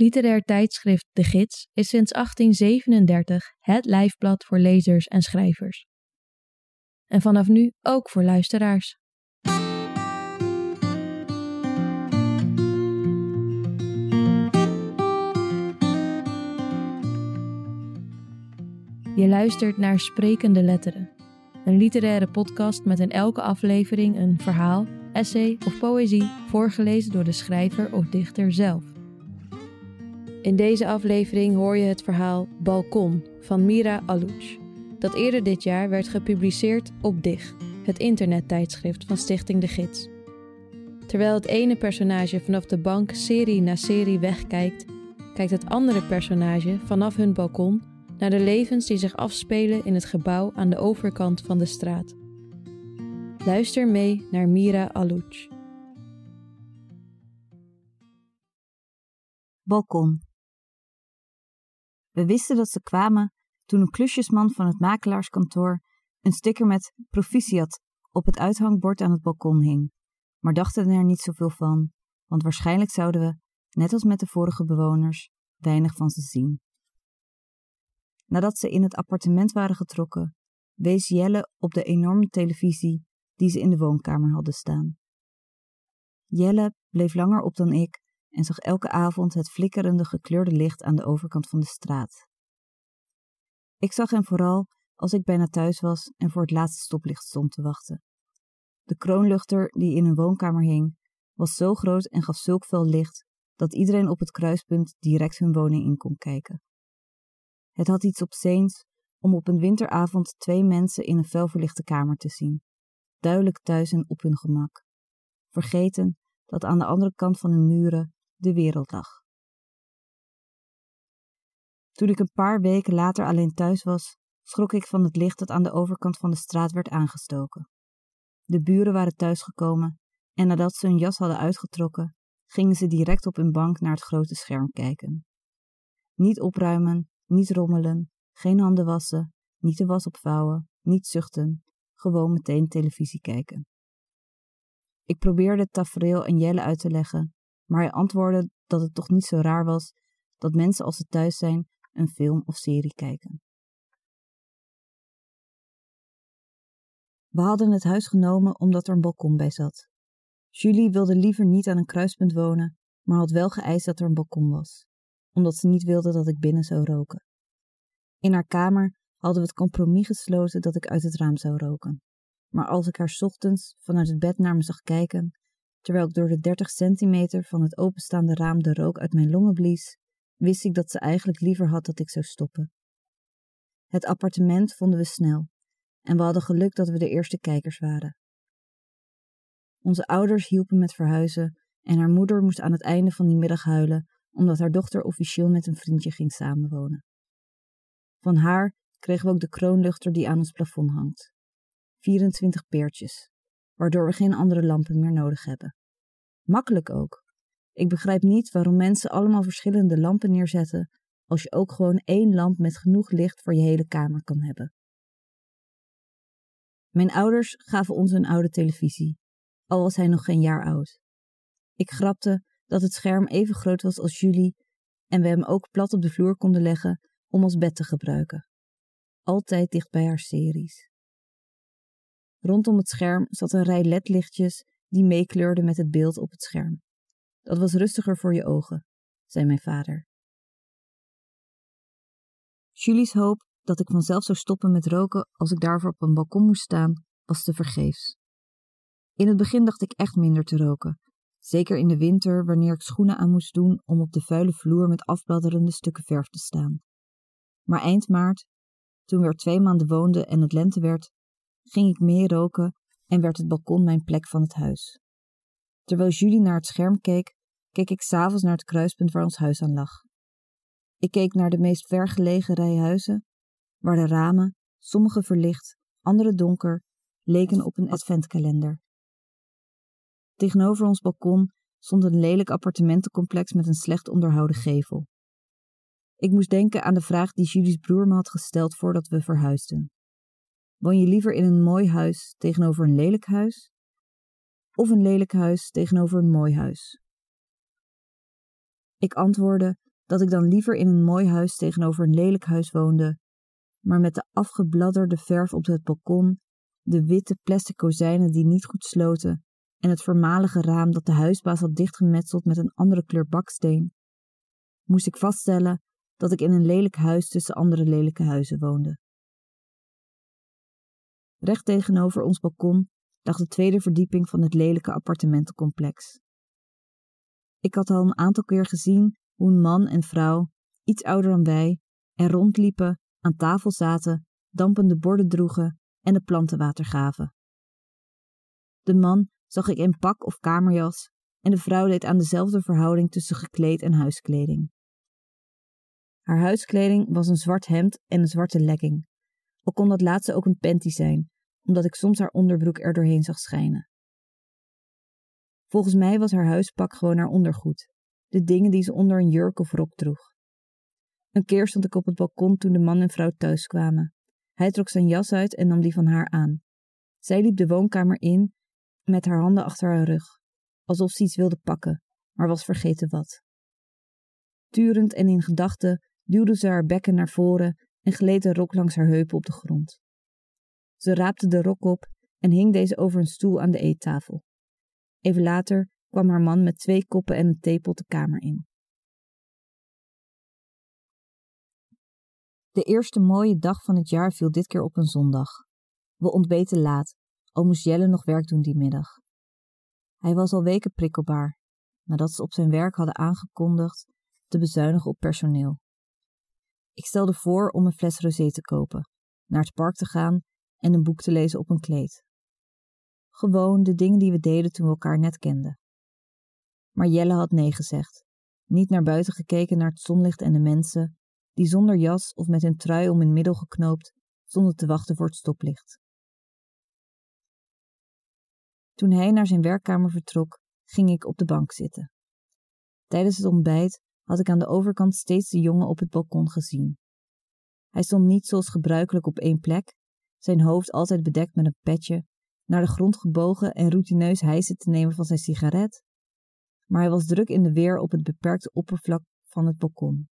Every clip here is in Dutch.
Literair tijdschrift De Gids is sinds 1837 het lijfblad voor lezers en schrijvers. En vanaf nu ook voor luisteraars. Je luistert naar Sprekende Letteren, een literaire podcast met in elke aflevering een verhaal, essay of poëzie voorgelezen door de schrijver of dichter zelf. In deze aflevering hoor je het verhaal Balkon van Mira Alouch, dat eerder dit jaar werd gepubliceerd op DIG, het internettijdschrift van Stichting De Gids. Terwijl het ene personage vanaf de bank serie na serie wegkijkt, kijkt het andere personage vanaf hun balkon naar de levens die zich afspelen in het gebouw aan de overkant van de straat. Luister mee naar Mira Alouch. Balkon. We wisten dat ze kwamen toen een klusjesman van het makelaarskantoor een sticker met proficiat op het uithangbord aan het balkon hing, maar dachten er niet zoveel van, want waarschijnlijk zouden we, net als met de vorige bewoners, weinig van ze zien. Nadat ze in het appartement waren getrokken, wees Jelle op de enorme televisie die ze in de woonkamer hadden staan. Jelle bleef langer op dan ik en zag elke avond het flikkerende gekleurde licht aan de overkant van de straat. Ik zag hem vooral als ik bijna thuis was en voor het laatste stoplicht stond te wachten. De kroonluchter die in een woonkamer hing, was zo groot en gaf zulk veel licht dat iedereen op het kruispunt direct hun woning in kon kijken. Het had iets opzeens om op een winteravond twee mensen in een felverlichte kamer te zien, duidelijk thuis en op hun gemak, vergeten dat aan de andere kant van de muren de wereld lag. Toen ik een paar weken later alleen thuis was, schrok ik van het licht dat aan de overkant van de straat werd aangestoken. De buren waren thuisgekomen en nadat ze hun jas hadden uitgetrokken, gingen ze direct op hun bank naar het grote scherm kijken. Niet opruimen, niet rommelen, geen handen wassen, niet de was opvouwen, niet zuchten, gewoon meteen televisie kijken. Ik probeerde het tafereel en Jelle uit te leggen, maar hij antwoordde dat het toch niet zo raar was dat mensen als ze thuis zijn een film of serie kijken. We hadden het huis genomen omdat er een balkon bij zat. Julie wilde liever niet aan een kruispunt wonen, maar had wel geëist dat er een balkon was, omdat ze niet wilde dat ik binnen zou roken. In haar kamer hadden we het compromis gesloten dat ik uit het raam zou roken. Maar als ik haar ochtends vanuit het bed naar me zag kijken, terwijl ik door de 30 centimeter van het openstaande raam de rook uit mijn longen blies, wist ik dat ze eigenlijk liever had dat ik zou stoppen. Het appartement vonden we snel, en we hadden geluk dat we de eerste kijkers waren. Onze ouders hielpen met verhuizen en haar moeder moest aan het einde van die middag huilen omdat haar dochter officieel met een vriendje ging samenwonen. Van haar kregen we ook de kroonluchter die aan ons plafond hangt. 24 peertjes, waardoor we geen andere lampen meer nodig hebben. Makkelijk ook. Ik begrijp niet waarom mensen allemaal verschillende lampen neerzetten als je ook gewoon één lamp met genoeg licht voor je hele kamer kan hebben. Mijn ouders gaven ons een oude televisie, al was hij nog geen jaar oud. Ik grapte dat het scherm even groot was als Julie en we hem ook plat op de vloer konden leggen om als bed te gebruiken. Altijd dicht bij haar series. Rondom het scherm zat een rij ledlichtjes die meekleurden met het beeld op het scherm. Dat was rustiger voor je ogen, zei mijn vader. Julie's hoop dat ik vanzelf zou stoppen met roken als ik daarvoor op een balkon moest staan, was te vergeefs. In het begin dacht ik echt minder te roken, zeker in de winter wanneer ik schoenen aan moest doen om op de vuile vloer met afbladderende stukken verf te staan. Maar eind maart, toen we er twee maanden woonden en het lente werd, ging ik meer roken en werd het balkon mijn plek van het huis. Terwijl Julie naar het scherm keek, keek ik s'avonds naar het kruispunt waar ons huis aan lag. Ik keek naar de meest vergelegen rij huizen, waar de ramen, sommige verlicht, andere donker, leken op een adventkalender. Tegenover ons balkon stond een lelijk appartementencomplex met een slecht onderhouden gevel. Ik moest denken aan de vraag die Julie's broer me had gesteld voordat we verhuisden. Woon je liever in een mooi huis tegenover een lelijk huis? Of een lelijk huis tegenover een mooi huis? Ik antwoordde dat ik dan liever in een mooi huis tegenover een lelijk huis woonde, maar met de afgebladderde verf op het balkon, de witte plastic kozijnen die niet goed sloten en het voormalige raam dat de huisbaas had dichtgemetseld met een andere kleur baksteen, moest ik vaststellen dat ik in een lelijk huis tussen andere lelijke huizen woonde. Recht tegenover ons balkon lag de tweede verdieping van het lelijke appartementencomplex. Ik had al een aantal keer gezien hoe een man en vrouw, iets ouder dan wij, er rondliepen, aan tafel zaten, dampende borden droegen en de planten water gaven. De man zag ik in pak of kamerjas en de vrouw deed aan dezelfde verhouding tussen gekleed en huiskleding. Haar huiskleding was een zwart hemd en een zwarte legging, al kon dat laatste ook een panty zijn, omdat ik soms haar onderbroek er doorheen zag schijnen. Volgens mij was haar huispak gewoon haar ondergoed, de dingen die ze onder een jurk of rok droeg. Een keer stond ik op het balkon toen de man en vrouw thuis kwamen. Hij trok zijn jas uit en nam die van haar aan. Zij liep de woonkamer in met haar handen achter haar rug, alsof ze iets wilde pakken, maar was vergeten wat. Turend en in gedachten duwde ze haar bekken naar voren en gleed de rok langs haar heupen op de grond. Ze raapte de rok op en hing deze over een stoel aan de eettafel. Even later kwam haar man met twee koppen en een theepot de kamer in. De eerste mooie dag van het jaar viel dit keer op een zondag. We ontbeten laat, al moest Jelle nog werk doen die middag. Hij was al weken prikkelbaar, nadat ze op zijn werk hadden aangekondigd te bezuinigen op personeel. Ik stelde voor om een fles rosé te kopen, naar het park te gaan en een boek te lezen op een kleed. Gewoon de dingen die we deden toen we elkaar net kenden. Maar Jelle had nee gezegd, niet naar buiten gekeken naar het zonlicht en de mensen, die zonder jas of met hun trui om hun middel geknoopt stonden te wachten voor het stoplicht. Toen hij naar zijn werkkamer vertrok, ging ik op de bank zitten. Tijdens het ontbijt had ik aan de overkant steeds de jongen op het balkon gezien. Hij stond niet zoals gebruikelijk op één plek, zijn hoofd altijd bedekt met een petje, naar de grond gebogen en routineus hijsen te nemen van zijn sigaret, maar hij was druk in de weer op het beperkte oppervlak van het balkon.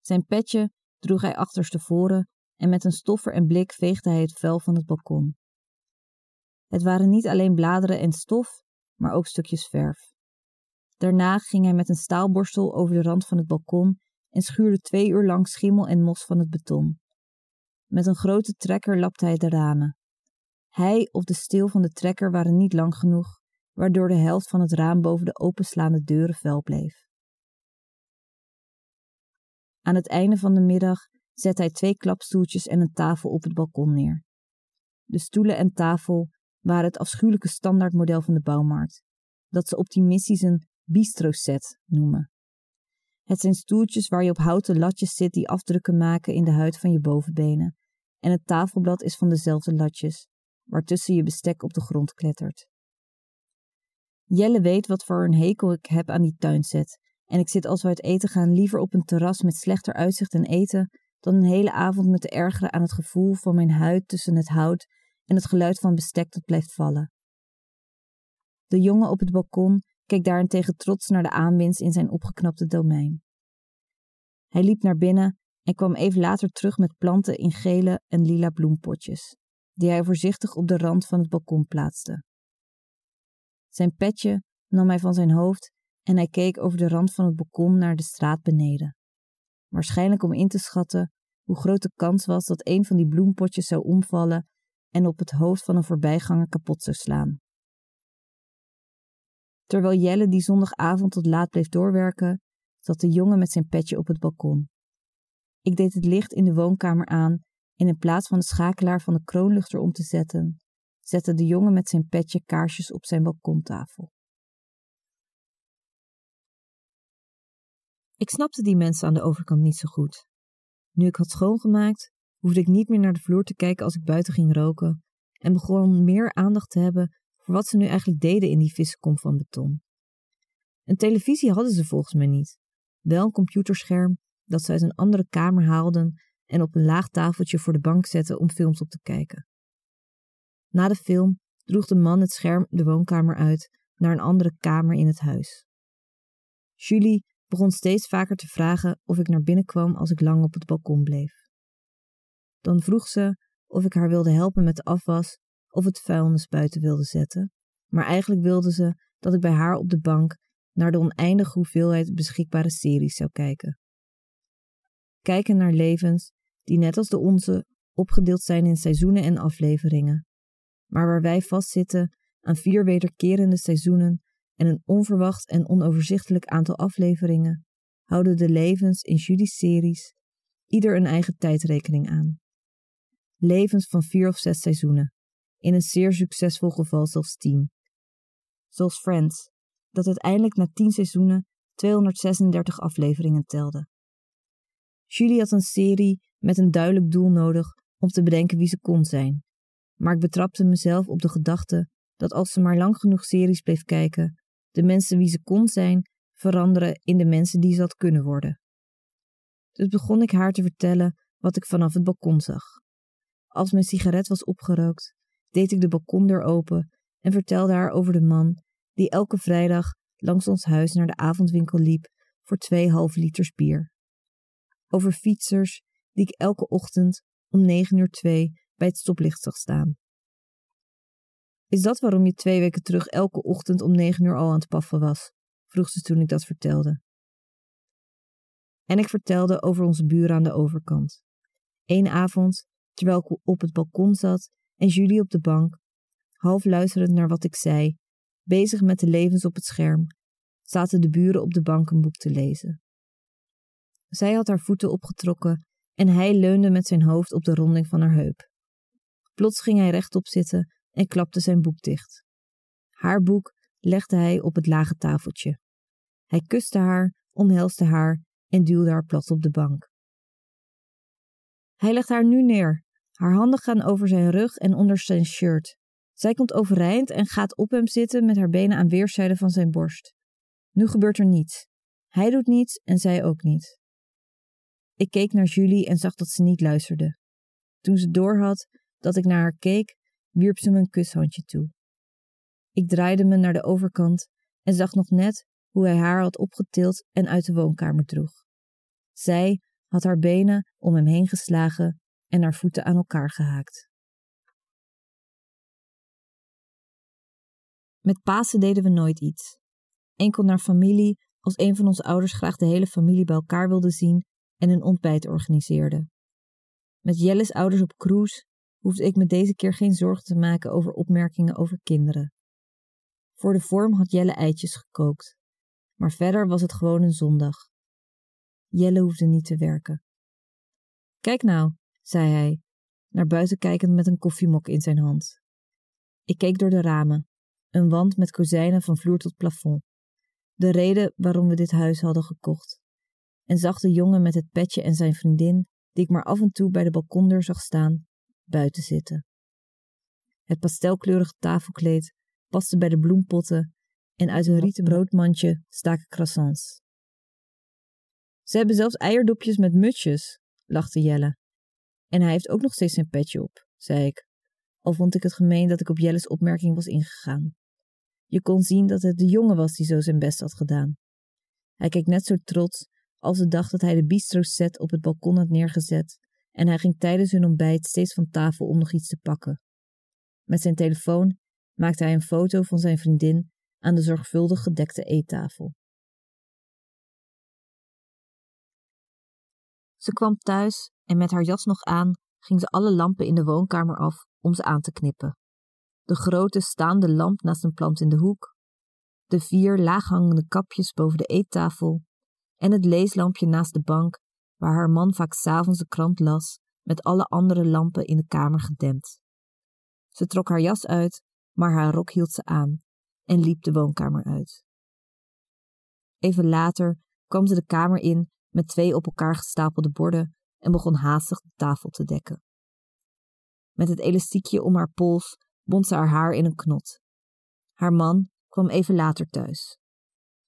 Zijn petje droeg hij achterstevoren en met een stoffer en blik veegde hij het vuil van het balkon. Het waren niet alleen bladeren en stof, maar ook stukjes verf. Daarna ging hij met een staalborstel over de rand van het balkon en schuurde twee uur lang schimmel en mos van het beton. Met een grote trekker lapte hij de ramen. Hij of de steel van de trekker waren niet lang genoeg, waardoor de helft van het raam boven de openslaande deuren vuil bleef. Aan het einde van de middag zette hij twee klapstoeltjes en een tafel op het balkon neer. De stoelen en tafel waren het afschuwelijke standaardmodel van de bouwmarkt, dat ze optimistisch een bistro-set noemen. Het zijn stoeltjes waar je op houten latjes zit die afdrukken maken in de huid van je bovenbenen, en het tafelblad is van dezelfde latjes, waartussen je bestek op de grond klettert. Jelle weet wat voor een hekel ik heb aan die tuinset, en ik zit als we uit eten gaan liever op een terras met slechter uitzicht en eten dan een hele avond met te ergeren aan het gevoel van mijn huid tussen het hout en het geluid van bestek dat blijft vallen. De jongen op het balkon keek daarentegen trots naar de aanwinst in zijn opgeknapte domein. Hij liep naar binnen en kwam even later terug met planten in gele en lila bloempotjes, die hij voorzichtig op de rand van het balkon plaatste. Zijn petje nam hij van zijn hoofd en hij keek over de rand van het balkon naar de straat beneden. Waarschijnlijk om in te schatten hoe groot de kans was dat een van die bloempotjes zou omvallen en op het hoofd van een voorbijganger kapot zou slaan. Terwijl Jelle die zondagavond tot laat bleef doorwerken, zat de jongen met zijn petje op het balkon. Ik deed het licht in de woonkamer aan en in plaats van de schakelaar van de kroonluchter om te zetten, zette de jongen met zijn petje kaarsjes op zijn balkontafel. Ik snapte die mensen aan de overkant niet zo goed. Nu ik had schoongemaakt, hoefde ik niet meer naar de vloer te kijken als ik buiten ging roken en begon meer aandacht te hebben wat ze nu eigenlijk deden in die vissenkom van beton. Een televisie hadden ze volgens mij niet, wel een computerscherm dat ze uit een andere kamer haalden en op een laag tafeltje voor de bank zetten om films op te kijken. Na de film droeg de man het scherm de woonkamer uit naar een andere kamer in het huis. Julie begon steeds vaker te vragen of ik naar binnen kwam als ik lang op het balkon bleef. Dan vroeg ze of ik haar wilde helpen met de afwas of het vuilnis buiten wilde zetten, maar eigenlijk wilde ze dat ik bij haar op de bank naar de oneindige hoeveelheid beschikbare series zou kijken. Kijken naar levens die net als de onze opgedeeld zijn in seizoenen en afleveringen, maar waar wij vastzitten aan vier wederkerende seizoenen en een onverwacht en onoverzichtelijk aantal afleveringen, houden de levens in Judy's series ieder een eigen tijdrekening aan. Levens van vier of zes seizoenen, in een zeer succesvol geval zelfs tien. Zoals Friends, dat uiteindelijk na tien seizoenen 236 afleveringen telde. Julie had een serie met een duidelijk doel nodig om te bedenken wie ze kon zijn, maar ik betrapte mezelf op de gedachte dat als ze maar lang genoeg series bleef kijken, de mensen wie ze kon zijn veranderen in de mensen die ze had kunnen worden. Dus begon ik haar te vertellen wat ik vanaf het balkon zag. Als mijn sigaret was opgerookt, deed ik de balkondeur open en vertelde haar over de man die elke vrijdag langs ons huis naar de avondwinkel liep voor twee halve liters bier. Over fietsers die ik elke ochtend om negen uur twee bij het stoplicht zag staan. Is dat waarom je twee weken terug elke ochtend om negen uur al aan het paffen was? vroeg ze toen ik dat vertelde. En ik vertelde over onze buren aan de overkant. Eén avond, terwijl ik op het balkon zat en Julie op de bank, half luisterend naar wat ik zei, bezig met de levens op het scherm, zaten de buren op de bank een boek te lezen. Zij had haar voeten opgetrokken en hij leunde met zijn hoofd op de ronding van haar heup. Plots ging hij rechtop zitten en klapte zijn boek dicht. Haar boek legde hij op het lage tafeltje. Hij kuste haar, omhelsde haar en duwde haar plat op de bank. Hij legt haar nu neer. Haar handen gaan over zijn rug en onder zijn shirt. Zij komt overeind en gaat op hem zitten met haar benen aan weerszijden van zijn borst. Nu gebeurt er niets. Hij doet niets en zij ook niet. Ik keek naar Julie en zag dat ze niet luisterde. Toen ze doorhad dat ik naar haar keek, wierp ze me een kushandje toe. Ik draaide me naar de overkant en zag nog net hoe hij haar had opgetild en uit de woonkamer droeg. Zij had haar benen om hem heen geslagen en haar voeten aan elkaar gehaakt. Met Pasen deden we nooit iets. Enkel naar familie als een van onze ouders graag de hele familie bij elkaar wilde zien en een ontbijt organiseerde. Met Jelle's ouders op cruise hoefde ik me deze keer geen zorgen te maken over opmerkingen over kinderen. Voor de vorm had Jelle eitjes gekookt, maar verder was het gewoon een zondag. Jelle hoefde niet te werken. Kijk nou, zei hij, naar buiten kijkend met een koffiemok in zijn hand. Ik keek door de ramen, een wand met kozijnen van vloer tot plafond. De reden waarom we dit huis hadden gekocht. En zag de jongen met het petje en zijn vriendin, die ik maar af en toe bij de balkondeur zag staan, buiten zitten. Het pastelkleurige tafelkleed paste bij de bloempotten en uit een rieten broodmandje staken croissants. Ze hebben zelfs eierdopjes met mutsjes, lachte Jelle. En hij heeft ook nog steeds zijn petje op, zei ik, al vond ik het gemeen dat ik op Jelle's opmerking was ingegaan. Je kon zien dat het de jongen was die zo zijn best had gedaan. Hij keek net zo trots als de dag dat hij de bistro-set op het balkon had neergezet en hij ging tijdens hun ontbijt steeds van tafel om nog iets te pakken. Met zijn telefoon maakte hij een foto van zijn vriendin aan de zorgvuldig gedekte eettafel. Ze kwam thuis en met haar jas nog aan ging ze alle lampen in de woonkamer af om ze aan te knippen. De grote staande lamp naast een plant in de hoek, de vier laaghangende kapjes boven de eettafel en het leeslampje naast de bank waar haar man vaak s'avonds de krant las, met alle andere lampen in de kamer gedempt. Ze trok haar jas uit, maar haar rok hield ze aan en liep de woonkamer uit. Even later kwam ze de kamer in met twee op elkaar gestapelde borden en begon haastig de tafel te dekken. Met het elastiekje om haar pols bond ze haar haar in een knot. Haar man kwam even later thuis.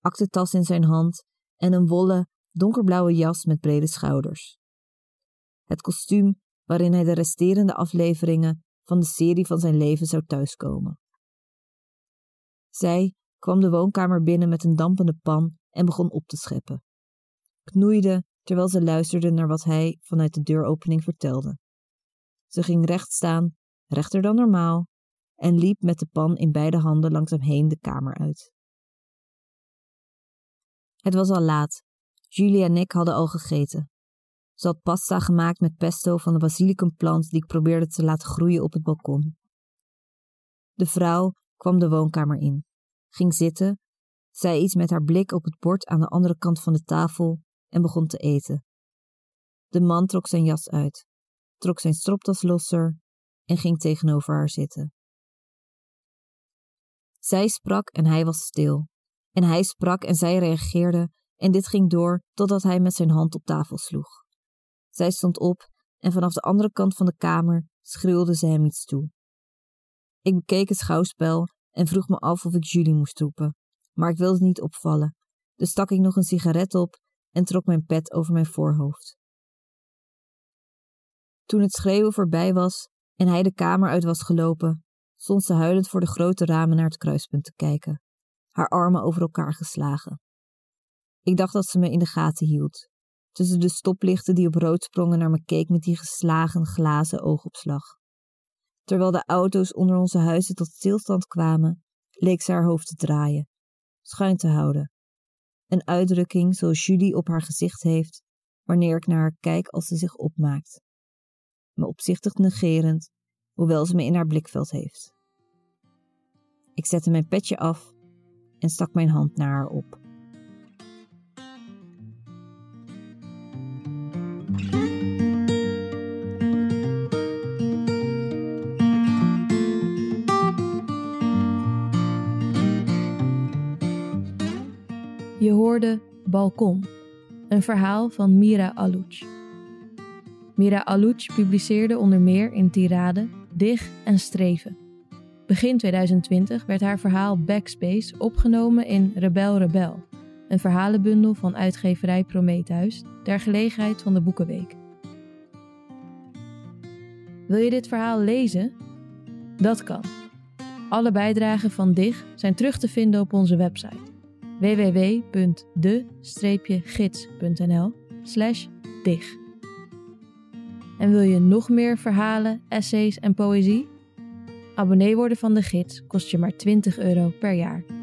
Aktentas in zijn hand en een wollen, donkerblauwe jas met brede schouders. Het kostuum waarin hij de resterende afleveringen van de serie van zijn leven zou thuiskomen. Zij kwam de woonkamer binnen met een dampende pan en begon op te scheppen. Knoeide terwijl ze luisterde naar wat hij vanuit de deuropening vertelde. Ze ging recht staan, rechter dan normaal, en liep met de pan in beide handen langzaam heen de kamer uit. Het was al laat. Julie en ik hadden al gegeten. Ze had pasta gemaakt met pesto van de basilicumplant die ik probeerde te laten groeien op het balkon. De vrouw kwam de woonkamer in, ging zitten, zei iets met haar blik op het bord aan de andere kant van de tafel en begon te eten. De man trok zijn jas uit, trok zijn stropdas losser en ging tegenover haar zitten. Zij sprak en hij was stil. En hij sprak en zij reageerde, en dit ging door totdat hij met zijn hand op tafel sloeg. Zij stond op en vanaf de andere kant van de kamer schreeuwde ze hem iets toe. Ik bekeek het schouwspel en vroeg me af of ik Julie moest roepen, maar ik wilde niet opvallen, dus stak ik nog een sigaret op en trok mijn pet over mijn voorhoofd. Toen het schreeuwen voorbij was en hij de kamer uit was gelopen, stond ze huilend voor de grote ramen naar het kruispunt te kijken, haar armen over elkaar geslagen. Ik dacht dat ze me in de gaten hield, tussen de stoplichten die op rood sprongen naar me keek met die geslagen glazen oogopslag. Terwijl de auto's onder onze huizen tot stilstand kwamen, leek ze haar hoofd te draaien, schuin te houden. Een uitdrukking zoals Julie op haar gezicht heeft wanneer ik naar haar kijk als ze zich opmaakt. Me opzichtig negerend, hoewel ze me in haar blikveld heeft. Ik zette mijn petje af en stak mijn hand naar haar op. Balkon, een verhaal van Mira Alouch. Mira Alouch publiceerde onder meer in Tirade, Dig en Streven. Begin 2020 werd haar verhaal Backspace opgenomen in Rebel Rebel, een verhalenbundel van uitgeverij Prometheus ter gelegenheid van de Boekenweek. Wil je dit verhaal lezen? Dat kan. Alle bijdragen van DIG zijn terug te vinden op onze website www.de-gids.nl dig. En wil je nog meer verhalen, essays en poëzie? Abonnee worden van de gids kost je maar 20 euro per jaar.